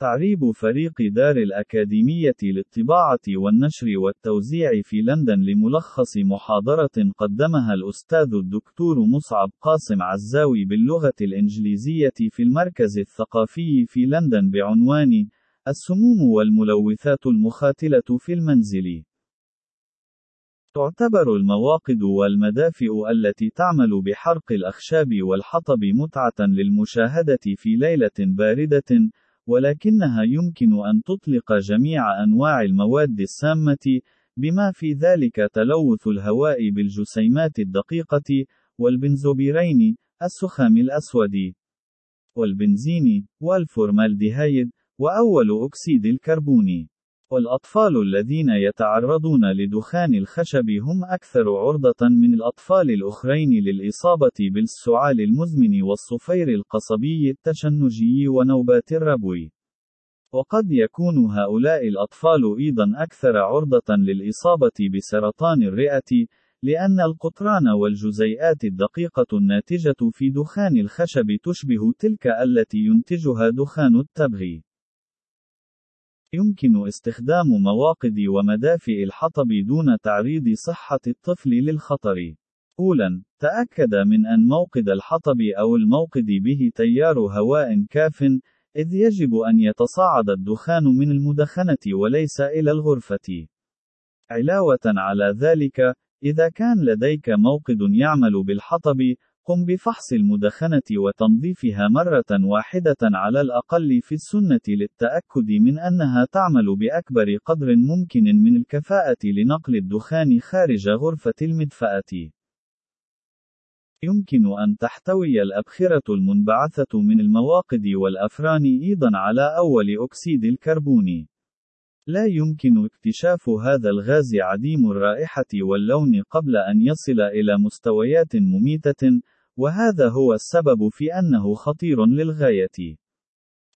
تعريب فريق دار الأكاديمية للطباعة والنشر والتوزيع في لندن لملخص محاضرة قدمها الأستاذ الدكتور مصعب قاسم عزاوي باللغة الإنجليزية في المركز الثقافي في لندن بعنوان السموم والملوثات المخاتلة في المنزل. تعتبر المواقد والمدافئ التي تعمل بحرق الأخشاب والحطب متعة للمشاهدة في ليلة باردة، ولكنها يمكن أن تطلق جميع أنواع المواد السامة، بما في ذلك تلوث الهواء بالجسيمات الدقيقة، والبنزوبيرين، السخام الأسود، والبنزين، والفورمالديهايد، وأول أكسيد الكربون. والأطفال الذين يتعرضون لدخان الخشب هم أكثر عرضة من الأطفال الأخرين للإصابة بالسعال المزمن والصفير القصبي التشنجي ونوبات الربو. وقد يكون هؤلاء الأطفال أيضا أكثر عرضة للإصابة بسرطان الرئة، لأن القطران والجزيئات الدقيقة الناتجة في دخان الخشب تشبه تلك التي ينتجها دخان التبغ. يمكن استخدام مواقد ومدافئ الحطب دون تعريض صحة الطفل للخطر. أولاً، تأكد من أن موقد الحطب أو الموقد به تيار هواء كاف، إذ يجب أن يتصاعد الدخان من المدخنة وليس إلى الغرفة. علاوة على ذلك، إذا كان لديك موقد يعمل بالحطب، قم بفحص المدخنة وتنظيفها مرة واحدة على الأقل في السنة للتأكد من أنها تعمل بأكبر قدر ممكن من الكفاءة لنقل الدخان خارج غرفة المدفأة. يمكن أن تحتوي الأبخرة المنبعثة من المواقد والأفران أيضًا على أول أكسيد الكربون. لا يمكن اكتشاف هذا الغاز عديم الرائحة واللون قبل أن يصل إلى مستويات مميتة، وهذا هو السبب في أنه خطير للغاية.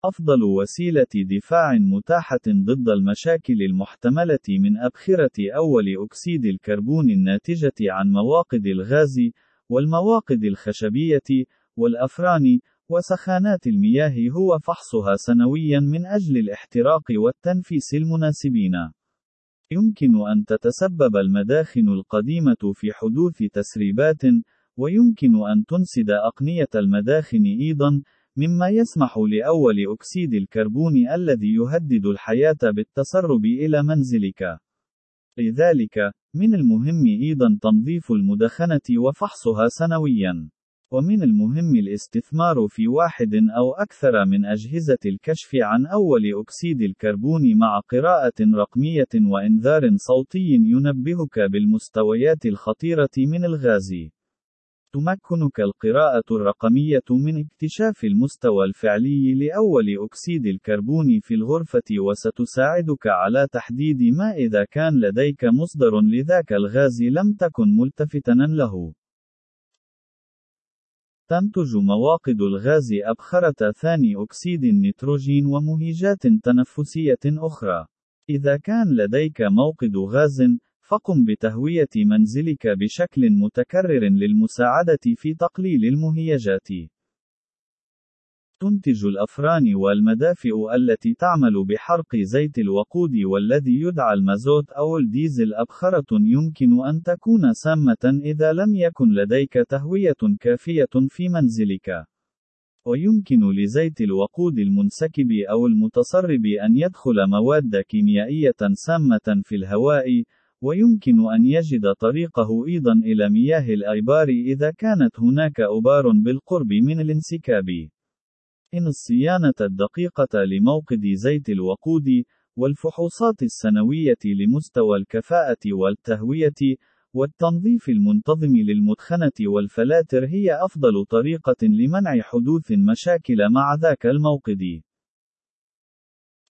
أفضل وسيلة دفاع متاحة ضد المشاكل المحتملة من أبخرة أول أكسيد الكربون الناتجة عن مواقد الغاز، والمواقد الخشبية، والأفران، وسخانات المياه هو فحصها سنويا من أجل الاحتراق والتنفيس المناسبين. يمكن أن تتسبب المداخن القديمة في حدوث تسريبات، ويمكن أن تنسد أقنية المداخن أيضًا، مما يسمح لأول أكسيد الكربون الذي يهدد الحياة بالتسرب إلى منزلك. لذلك، من المهم أيضًا تنظيف المدخنة وفحصها سنويًا. ومن المهم الاستثمار في واحد أو أكثر من أجهزة الكشف عن أول أكسيد الكربون مع قراءة رقمية وإنذار صوتي ينبهك بالمستويات الخطيرة من الغاز. تمكنك القراءة الرقمية من اكتشاف المستوى الفعلي لأول أكسيد الكربون في الغرفة وستساعدك على تحديد ما إذا كان لديك مصدر لذاك الغاز لم تكن ملتفتا له. تنتج مواقد الغاز أبخرة ثاني أكسيد النيتروجين ومهيجات تنفسية أخرى. إذا كان لديك موقد غاز، فقم بتهوية منزلك بشكل متكرر للمساعدة في تقليل المهيجات. تنتج الأفران والمدافئ التي تعمل بحرق زيت الوقود والذي يدعى المازوت أو الديزل أبخرة يمكن أن تكون سامة إذا لم يكن لديك تهوية كافية في منزلك. ويمكن لزيت الوقود المنسكب أو المتسرب أن يدخل مواد كيميائية سامة في الهواء، ويمكن أن يجد طريقه أيضًا إلى مياه الآيبار إذا كانت هناك أبار بالقرب من الانسكاب. إن الصيانة الدقيقة لموقد زيت الوقود، والفحوصات السنوية لمستوى الكفاءة والتهوية، والتنظيف المنتظم للمدخنة والفلاتر هي أفضل طريقة لمنع حدوث مشاكل مع ذاك الموقد.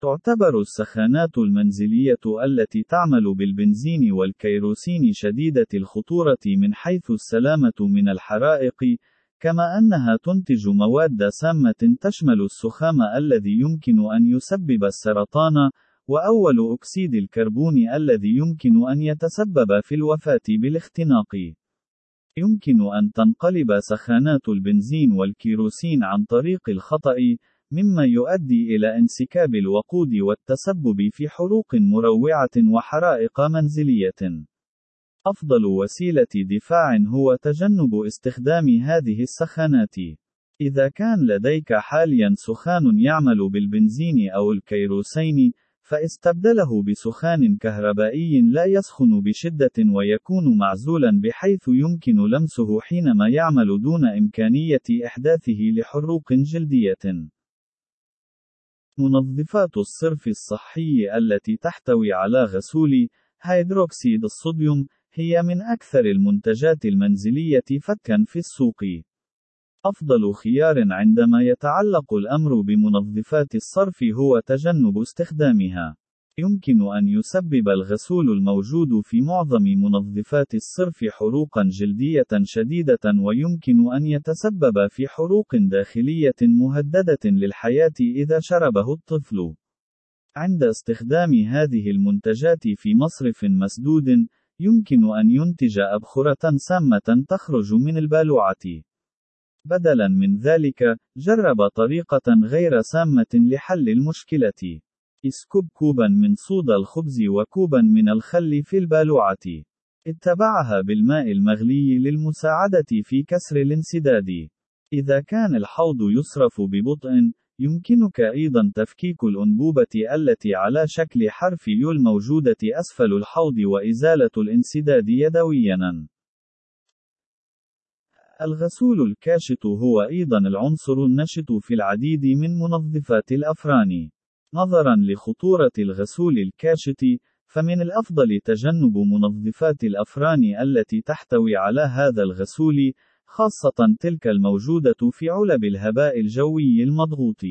تعتبر السخانات المنزلية التي تعمل بالبنزين والكيروسين شديدة الخطورة من حيث السلامة من الحرائق، كما أنها تنتج مواد سامة تشمل السخام الذي يمكن أن يسبب السرطان، وأول أكسيد الكربون الذي يمكن أن يتسبب في الوفاة بالاختناق. يمكن أن تنقلب سخانات البنزين والكيروسين عن طريق الخطأ، مما يؤدي إلى انسكاب الوقود والتسبب في حروق مروعة وحرائق منزلية. أفضل وسيلة دفاع هو تجنب استخدام هذه السخانات. إذا كان لديك حاليا سخان يعمل بالبنزين أو الكيروسين، فاستبدله بسخان كهربائي لا يسخن بشدة ويكون معزولا بحيث يمكن لمسه حينما يعمل دون إمكانية إحداثه لحروق جلدية. منظفات الصرف الصحي التي تحتوي على غسول هيدروكسيد الصوديوم هي من أكثر المنتجات المنزلية فتكًا في السوق. أفضل خيار عندما يتعلق الأمر بمنظفات الصرف هو تجنب استخدامها. يمكن أن يسبب الغسول الموجود في معظم منظفات الصرف حروقًا جلدية شديدة ويمكن أن يتسبب في حروق داخلية مهددة للحياة إذا شربه الطفل. عند استخدام هذه المنتجات في مصرف مسدود، يمكن أن ينتج أبخرة سامة تخرج من البالوعة. بدلاً من ذلك، جرب طريقة غير سامة لحل المشكلة. اسكب كوبا من صودا الخبز وكوبا من الخل في البالوعة. اتبعها بالماء المغلي للمساعدة في كسر الانسداد. إذا كان الحوض يصرف ببطء، يمكنك أيضا تفكيك الأنبوبة التي على شكل حرف يو الموجودة أسفل الحوض وإزالة الانسداد يدوياً. الغسول الكاشط هو أيضا العنصر النشط في العديد من منظفات الأفران. نظرا لخطورة الغسول الكاشط، فمن الأفضل تجنب منظفات الأفران التي تحتوي على هذا الغسول، خاصة تلك الموجودة في علب الهباء الجوي المضغوط.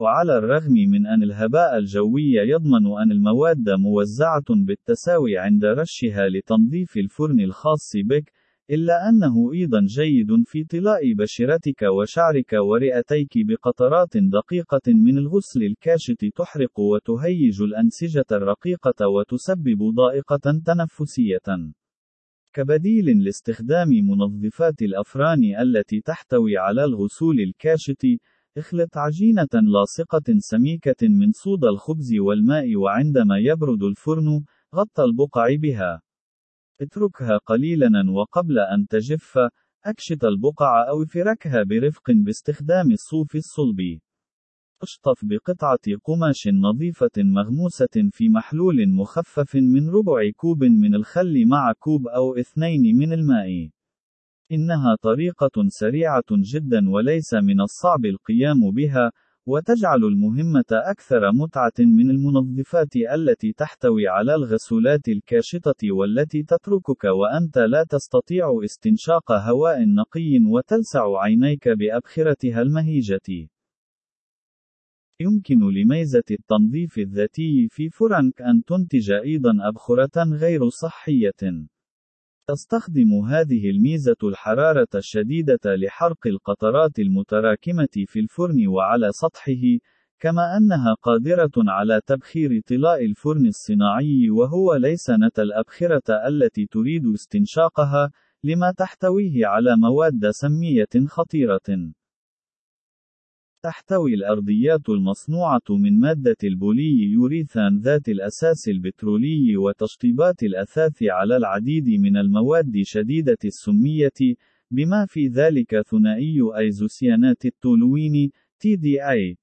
وعلى الرغم من أن الهباء الجوي يضمن أن المواد موزعة بالتساوي عند رشها لتنظيف الفرن الخاص بك، إلا أنه أيضا جيد في طلاء بشرتك وشعرك ورئتيك بقطرات دقيقة من الغسل الكاشط تحرق وتهيج الأنسجة الرقيقة وتسبب ضائقة تنفسية. كبديل لاستخدام منظفات الأفران التي تحتوي على الغسول الكاشط، اخلط عجينة لاصقة سميكة من صودا الخبز والماء وعندما يبرد الفرن، غطى البقع بها. اتركها قليلا وقبل أن تجف، أكشط البقع أو فركها برفق باستخدام الصوف الصلب. أشطف بقطعة قماش نظيفة مغموسة في محلول مخفف من ربع كوب من الخل مع كوب أو اثنين من الماء. إنها طريقة سريعة جدا وليس من الصعب القيام بها، وتجعل المهمة أكثر متعة من المنظفات التي تحتوي على الغسولات الكاشطة والتي تتركك وأنت لا تستطيع استنشاق هواء نقي وتلسع عينيك بأبخرتها المهيجة. يمكن لميزة التنظيف الذاتي في فرنك أن تنتج أيضا أبخرة غير صحية. تستخدم هذه الميزة الحرارة الشديدة لحرق القطرات المتراكمة في الفرن وعلى سطحه، كما أنها قادرة على تبخير طلاء الفرن الصناعي وهو ليس نت الأبخرة التي تريد استنشاقها، لما تحتويه على مواد سمية خطيرة. تحتوي الأرضيات المصنوعة من مادة البولي يوريثان ذات الأساس البترولي وتشطيبات الأثاث على العديد من المواد شديدة السمية، بما في ذلك ثنائي أيزوسيانات التولوين TDI.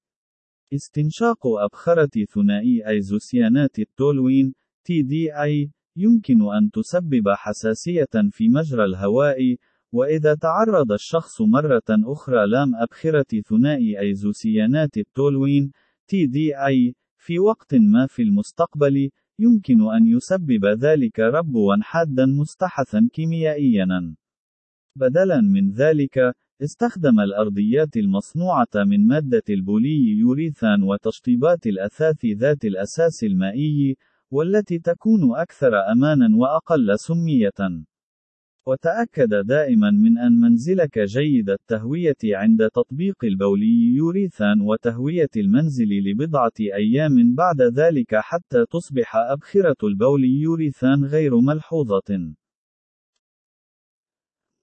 استنشاق أبخرة ثنائي أيزوسيانات التولوين TDI يمكن أن تسبب حساسية في مجرى الهواء، وإذا تعرض الشخص مرة أخرى لام أبخرة ثنائي أيزوسيانات التولوين TDI في وقت ما في المستقبل، يمكن أن يسبب ذلك ربوا حادا مستحثا كيميائيا. بدلا من ذلك، استخدم الأرضيات المصنوعة من مادة البولي يوريثان وتشطيبات الأثاث ذات الأساس المائي، والتي تكون أكثر أمانا وأقل سمية. وتأكد دائما من أن منزلك جيد التهوية عند تطبيق البولي يوريثان وتهوية المنزل لبضعة أيام بعد ذلك حتى تصبح أبخرة البول يوريثان غير ملحوظة.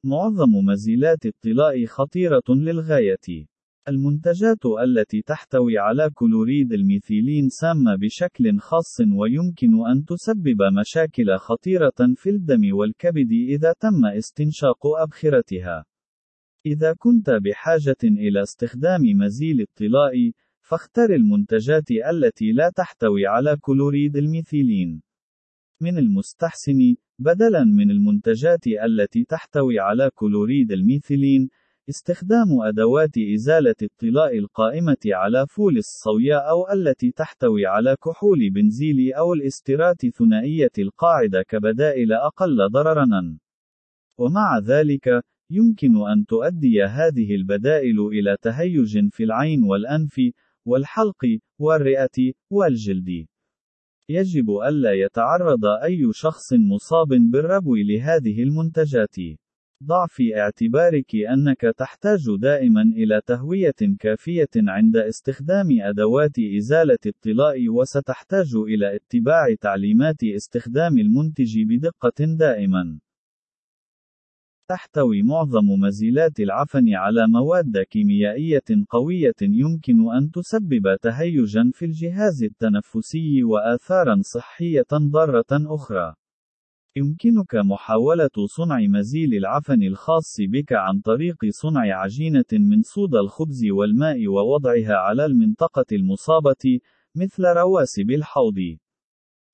معظم مزيلات الطلاء خطيرة للغاية. المنتجات التي تحتوي على كلوريد الميثيلين سامة بشكل خاص ويمكن أن تسبب مشاكل خطيرة في الدم والكبد إذا تم استنشاق أبخرتها. إذا كنت بحاجة إلى استخدام مزيل الطلاء، فاختر المنتجات التي لا تحتوي على كلوريد الميثيلين. من المستحسن، بدلاً من المنتجات التي تحتوي على كلوريد الميثيلين، استخدام أدوات إزالة الطلاء القائمة على فول الصويا أو التي تحتوي على كحول بنزيل أو الاسترات ثنائية القاعدة كبدائل أقل ضرراً. ومع ذلك، يمكن أن تؤدي هذه البدائل إلى تهيج في العين والأنف، والحلق، والرئة، والجلد. يجب ألا يتعرض أي شخص مصاب بالربو لهذه المنتجات. ضع في اعتبارك أنك تحتاج دائما إلى تهوية كافية عند استخدام أدوات إزالة الطلاء وستحتاج إلى اتباع تعليمات استخدام المنتج بدقة دائما. تحتوي معظم مزيلات العفن على مواد كيميائية قوية يمكن أن تسبب تهيجا في الجهاز التنفسي وآثارا صحية ضارة أخرى. يمكنك محاولة صنع مزيل العفن الخاص بك عن طريق صنع عجينة من صودا الخبز والماء ووضعها على المنطقة المصابة، مثل رواسب الحوض.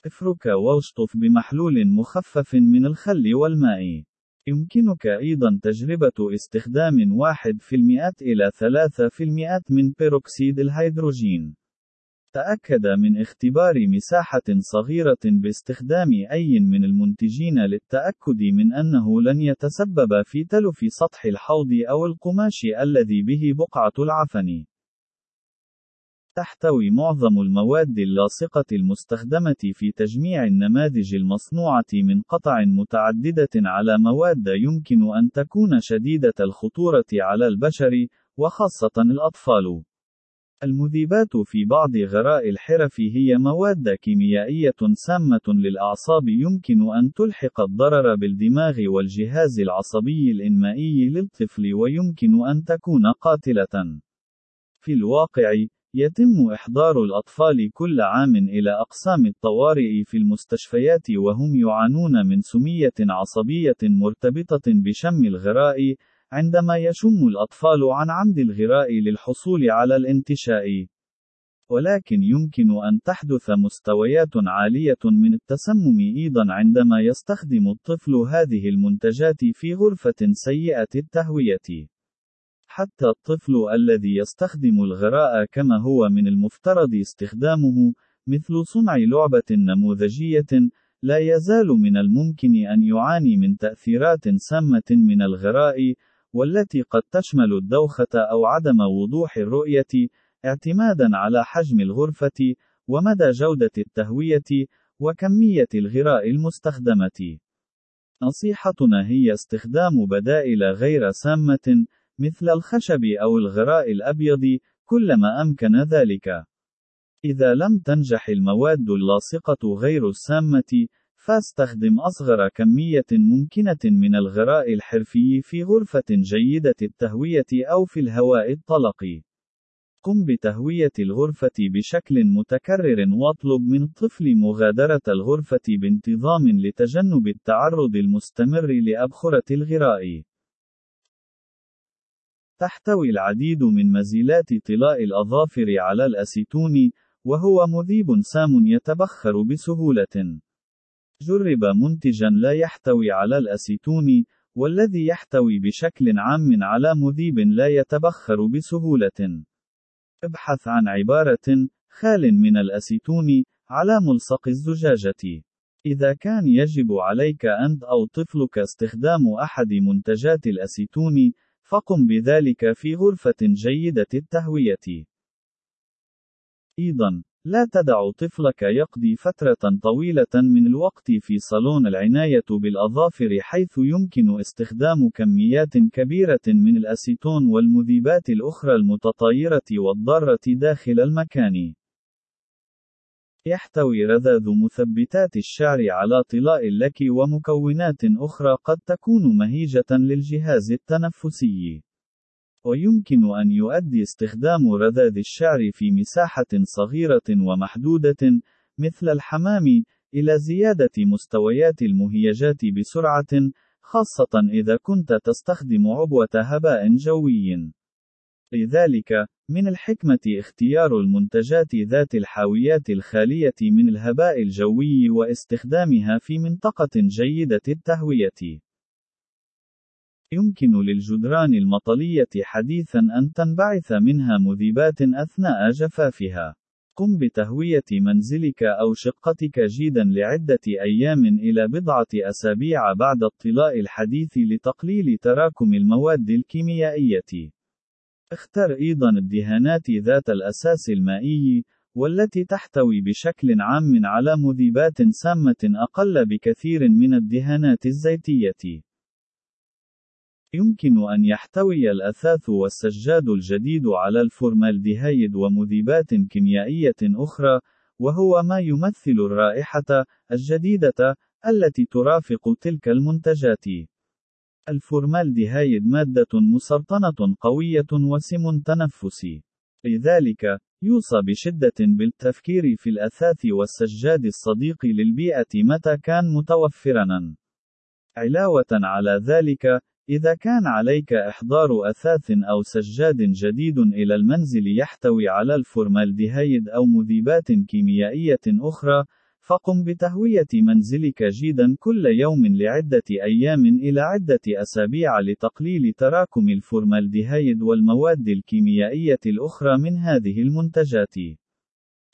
افرك واشطف بمحلول مخفف من الخل والماء. يمكنك أيضا تجربة استخدام 1% إلى 3% من بيروكسيد الهيدروجين. تأكد من اختبار مساحة صغيرة باستخدام أي من المنتجين للتأكد من أنه لن يتسبب في تلف سطح الحوض أو القماش الذي به بقعة العفن. تحتوي معظم المواد اللاصقة المستخدمة في تجميع النماذج المصنوعة من قطع متعددة على مواد يمكن أن تكون شديدة الخطورة على البشر، وخاصة الأطفال. المذيبات في بعض غراء الحرف هي مواد كيميائية سامة للأعصاب يمكن أن تلحق الضرر بالدماغ والجهاز العصبي الإنمائي للطفل ويمكن أن تكون قاتلة. في الواقع، يتم إحضار الأطفال كل عام إلى أقسام الطوارئ في المستشفيات وهم يعانون من سمية عصبية مرتبطة بشم الغراء، عندما يشم الأطفال عن عمد الغراء للحصول على الانتشاء. ولكن يمكن أن تحدث مستويات عالية من التسمم أيضا عندما يستخدم الطفل هذه المنتجات في غرفة سيئة التهوية. حتى الطفل الذي يستخدم الغراء كما هو من المفترض استخدامه، مثل صنع لعبة نموذجية، لا يزال من الممكن أن يعاني من تأثيرات سامة من الغراء، والتي قد تشمل الدوخة أو عدم وضوح الرؤية، اعتمادا على حجم الغرفة، ومدى جودة التهوية، وكمية الغراء المستخدمة. نصيحتنا هي استخدام بدائل غير سامة، مثل الخشب أو الغراء الأبيض، كلما أمكن ذلك. إذا لم تنجح المواد اللاصقة غير السامة، فاستخدم أصغر كمية ممكنة من الغراء الحرفي في غرفة جيدة التهوية أو في الهواء الطلق. قم بتهوية الغرفة بشكل متكرر واطلب من الطفل مغادرة الغرفة بانتظام لتجنب التعرض المستمر لأبخرة الغراء. تحتوي العديد من مزيلات طلاء الأظافر على الأسيتون، وهو مذيب سام يتبخر بسهولة. جرب منتجا لا يحتوي على الأسيتون، والذي يحتوي بشكل عام على مذيب لا يتبخر بسهولة. ابحث عن عبارة خال من الأسيتون على ملصق الزجاجة. إذا كان يجب عليك أنت أو طفلك استخدام أحد منتجات الأسيتون، فقم بذلك في غرفة جيدة التهوية. أيضًا، لا تدع طفلك يقضي فترة طويلة من الوقت في صالون العناية بالأظافر حيث يمكن استخدام كميات كبيرة من الأسيتون والمذيبات الأخرى المتطايرة والضارة داخل المكان. يحتوي رذاذ مثبتات الشعر على طلاء اللك ومكونات أخرى قد تكون مهيجة للجهاز التنفسي. ويمكن أن يؤدي استخدام رذاذ الشعر في مساحة صغيرة ومحدودة، مثل الحمام، إلى زيادة مستويات المهيجات بسرعة، خاصة إذا كنت تستخدم عبوة هباء جوي. لذلك، من الحكمة اختيار المنتجات ذات الحاويات الخالية من الهباء الجوي واستخدامها في منطقة جيدة التهوية. يمكن للجدران المطلية حديثًا أن تنبعث منها مذيبات أثناء جفافها. قم بتهوية منزلك أو شقتك جيدا لعدة أيام إلى بضعة أسابيع بعد الطلاء الحديث لتقليل تراكم المواد الكيميائية. اختر أيضا الدهانات ذات الأساس المائي، والتي تحتوي بشكل عام على مذيبات سامة أقل بكثير من الدهانات الزيتية. يمكن أن يحتوي الأثاث والسجاد الجديد على الفورمالديهايد ومذيبات كيميائية أخرى، وهو ما يمثل الرائحة الجديدة التي ترافق تلك المنتجات. الفورمالديهايد مادة مسرطنة قوية وسم تنفسي. لذلك، يوصى بشدة بالتفكير في الأثاث والسجاد الصديق للبيئة متى كان متوفرًا. علاوة على ذلك، إذا كان عليك إحضار أثاث أو سجاد جديد إلى المنزل يحتوي على الفورمالديهايد أو مذيبات كيميائية أخرى، فقم بتهوية منزلك جيدا كل يوم لعدة أيام إلى عدة أسابيع لتقليل تراكم الفورمالديهايد والمواد الكيميائية الأخرى من هذه المنتجات.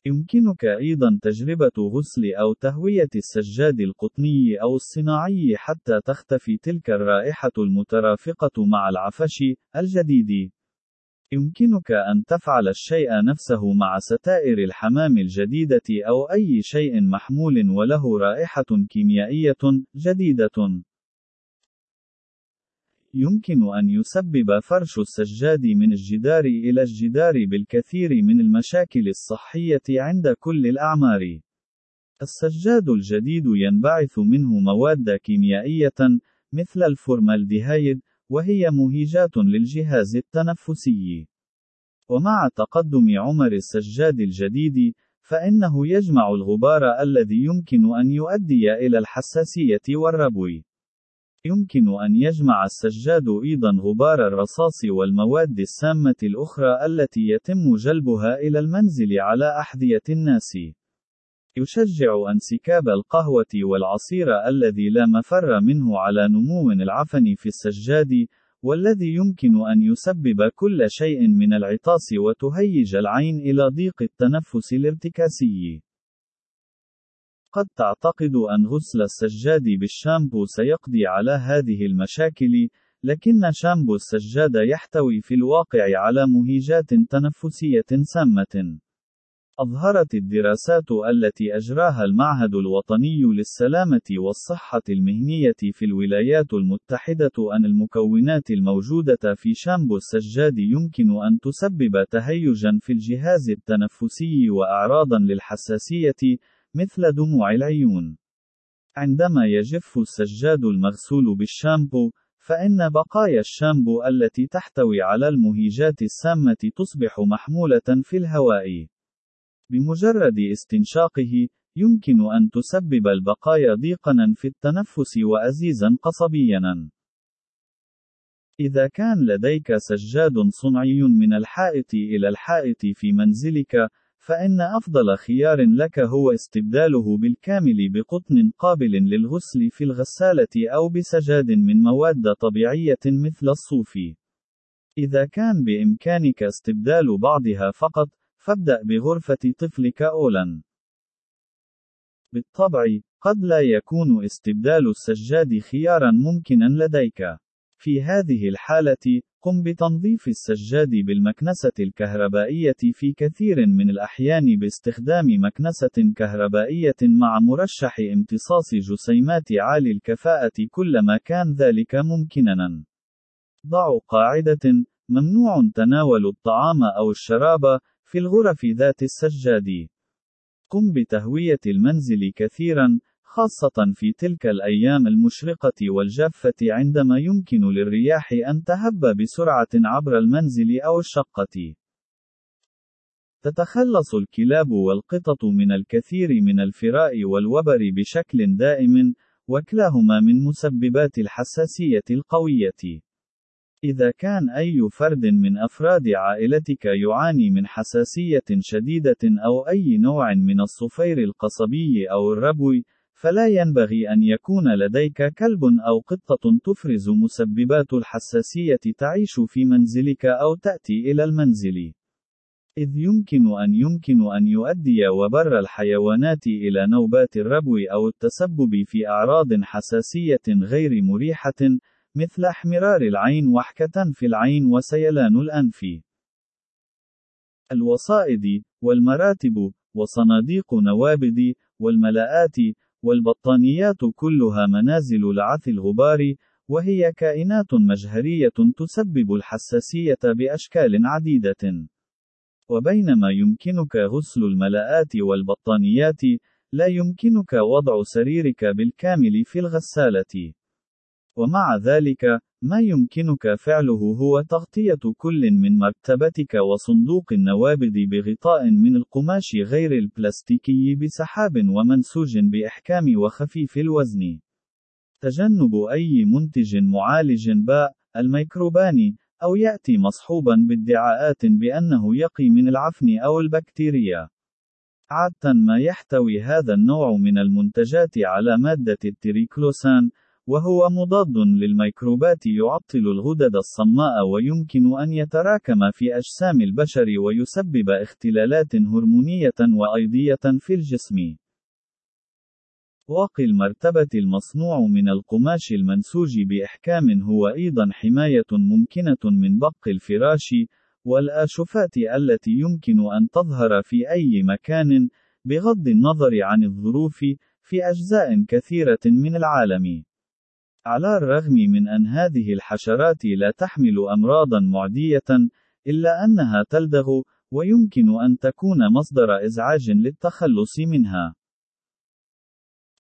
يمكنك أيضا تجربة غسل أو تهوية السجاد القطني أو الصناعي حتى تختفي تلك الرائحة المترافقة مع العفش الجديد. يمكنك أن تفعل الشيء نفسه مع ستائر الحمام الجديدة أو أي شيء محمول وله رائحة كيميائية جديدة. يمكن أن يسبب فرش السجاد من الجدار إلى الجدار بالكثير من المشاكل الصحية عند كل الأعمار. السجاد الجديد ينبعث منه مواد كيميائية مثل الفورمالديهايد وهي مهيجات للجهاز التنفسي. ومع تقدم عمر السجاد الجديد، فإنه يجمع الغبار الذي يمكن أن يؤدي إلى الحساسية والربو. يمكن أن يجمع السجاد أيضًا غبار الرصاص والمواد السامة الأخرى التي يتم جلبها إلى المنزل على أحذية الناس. يشجع انسكاب القهوة والعصير الذي لا مفر منه على نمو العفن في السجاد، والذي يمكن أن يسبب كل شيء من العطاس وتهيج العين إلى ضيق التنفس الارتكاسي. قد تعتقد أن غسل السجاد بالشامبو سيقضي على هذه المشاكل، لكن شامبو السجاد يحتوي في الواقع على مهيجات تنفسية سامة. أظهرت الدراسات التي أجراها المعهد الوطني للسلامة والصحة المهنية في الولايات المتحدة أن المكونات الموجودة في شامبو السجاد يمكن أن تسبب تهيجًا في الجهاز التنفسي وأعراضًا للحساسية، مثل دموع العيون. عندما يجف السجاد المغسول بالشامبو، فإن بقايا الشامبو التي تحتوي على المهيجات السامة تصبح محمولة في الهواء. بمجرد استنشاقه، يمكن أن تسبب البقايا ضيقًا في التنفس وأزيزًا قصبيًا. إذا كان لديك سجاد صنعي من الحائط إلى الحائط في منزلك، فإن أفضل خيار لك هو استبداله بالكامل بقطن قابل للغسل في الغسالة أو بسجاد من مواد طبيعية مثل الصوف. إذا كان بإمكانك استبدال بعضها فقط، فابدأ بغرفة طفلك أولاً. بالطبع، قد لا يكون استبدال السجاد خيارًا ممكنًا لديك. في هذه الحالة، قم بتنظيف السجاد بالمكنسة الكهربائية في كثير من الأحيان باستخدام مكنسة كهربائية مع مرشح امتصاص جسيمات عالي الكفاءة كلما كان ذلك ممكنًا. ضع قاعدة: ممنوع تناول الطعام أو الشراب في الغرف ذات السجاد. قم بتهوية المنزل كثيرًا، خاصة في تلك الأيام المشرقة والجافة عندما يمكن للرياح أن تهب بسرعة عبر المنزل أو الشقة. تتخلص الكلاب والقطط من الكثير من الفراء والوبر بشكل دائم، وكلاهما من مسببات الحساسية القوية. إذا كان أي فرد من أفراد عائلتك يعاني من حساسية شديدة أو أي نوع من الصفير القصبي أو الربو، فلا ينبغي أن يكون لديك كلب أو قطة تفرز مسببات الحساسية تعيش في منزلك أو تأتي إلى المنزل. إذ يمكن أن يمكن أن يؤدي وبر الحيوانات إلى نوبات الربو أو التسبب في أعراض حساسية غير مريحة، مثل احمرار العين وحكة في العين وسيلان الأنف. الوصائد، والمراتب، وصناديق نوابد، والملاءات، والبطانيات كلها منازل لعث الغبار، وهي كائنات مجهرية تسبب الحساسية بأشكال عديدة. وبينما يمكنك غسل الملاءات والبطانيات، لا يمكنك وضع سريرك بالكامل في الغسالة. ومع ذلك، ما يمكنك فعله هو تغطية كل من مرتبتك وصندوق النوابذ بغطاء من القماش غير البلاستيكي بسحاب ومنسوج بإحكام وخفيف الوزن. تجنب أي منتج معالج باء، الميكروبان، أو يأتي مصحوبا بادعاءات بأنه يقي من العفن أو البكتيريا. عادة ما يحتوي هذا النوع من المنتجات على مادة التريكلوسان، وهو مضاد للميكروبات يعطل الغدد الصماء ويمكن أن يتراكم في أجسام البشر ويسبب اختلالات هرمونية وأيضية في الجسم. واقي المرتبة المصنوع من القماش المنسوج بإحكام هو أيضا حماية ممكنة من بق الفراش، والآشفات التي يمكن أن تظهر في أي مكان، بغض النظر عن الظروف، في أجزاء كثيرة من العالم. على الرغم من أن هذه الحشرات لا تحمل أمراضًا معدية، إلا أنها تلدغ، ويمكن أن تكون مصدر إزعاج للتخلص منها.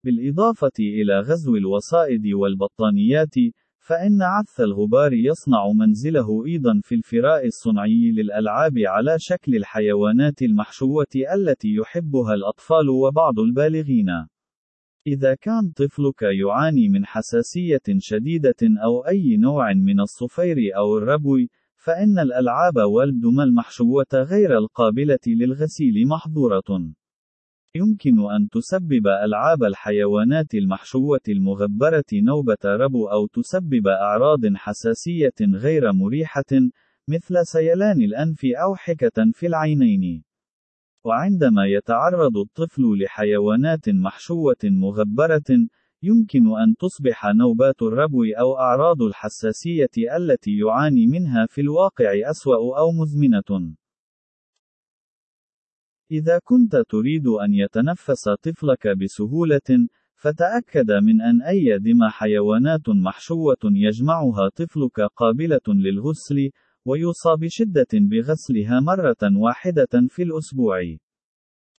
بالإضافة إلى غزو الوسائد والبطانيات، فإن عث الغبار يصنع منزله أيضًا في الفراء الصنعي للألعاب على شكل الحيوانات المحشوة التي يحبها الأطفال وبعض البالغين. إذا كان طفلك يعاني من حساسية شديدة أو أي نوع من الصفير أو الربو، فإن الألعاب والدم المحشوة غير القابلة للغسيل محظورة. يمكن أن تسبب ألعاب الحيوانات المحشوة المغبرة نوبة ربو أو تسبب أعراض حساسية غير مريحة، مثل سيلان الأنف أو حكة في العينين. وعندما يتعرض الطفل لحيوانات محشوة مغبرة، يمكن أن تصبح نوبات الربو أو أعراض الحساسية التي يعاني منها في الواقع أسوأ أو مزمنة. إذا كنت تريد أن يتنفس طفلك بسهولة، فتأكد من أن أي دم حيوانات محشوة يجمعها طفلك قابلة للغسل، ويوصى بشدة بغسلها مرة واحدة في الأسبوع.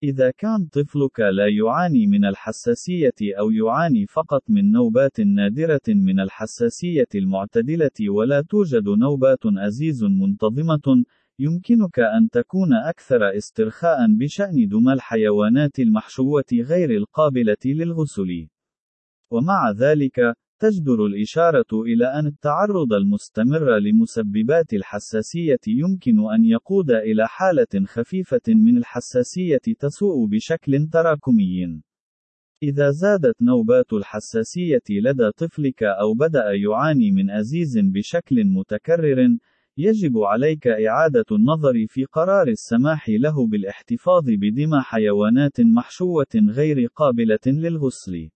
إذا كان طفلك لا يعاني من الحساسية أو يعاني فقط من نوبات نادرة من الحساسية المعتدلة ولا توجد نوبات أزيز منتظمة، يمكنك أن تكون أكثر استرخاء بشأن دمى الحيوانات المحشوة غير القابلة للغسل. ومع ذلك، تجدر الإشارة إلى أن التعرض المستمر لمسببات الحساسية يمكن أن يقود إلى حالة خفيفة من الحساسية تسوء بشكل تراكمي. إذا زادت نوبات الحساسية لدى طفلك أو بدأ يعاني من أزيز بشكل متكرر، يجب عليك إعادة النظر في قرار السماح له بالاحتفاظ بدمى حيوانات محشوة غير قابلة للغسل.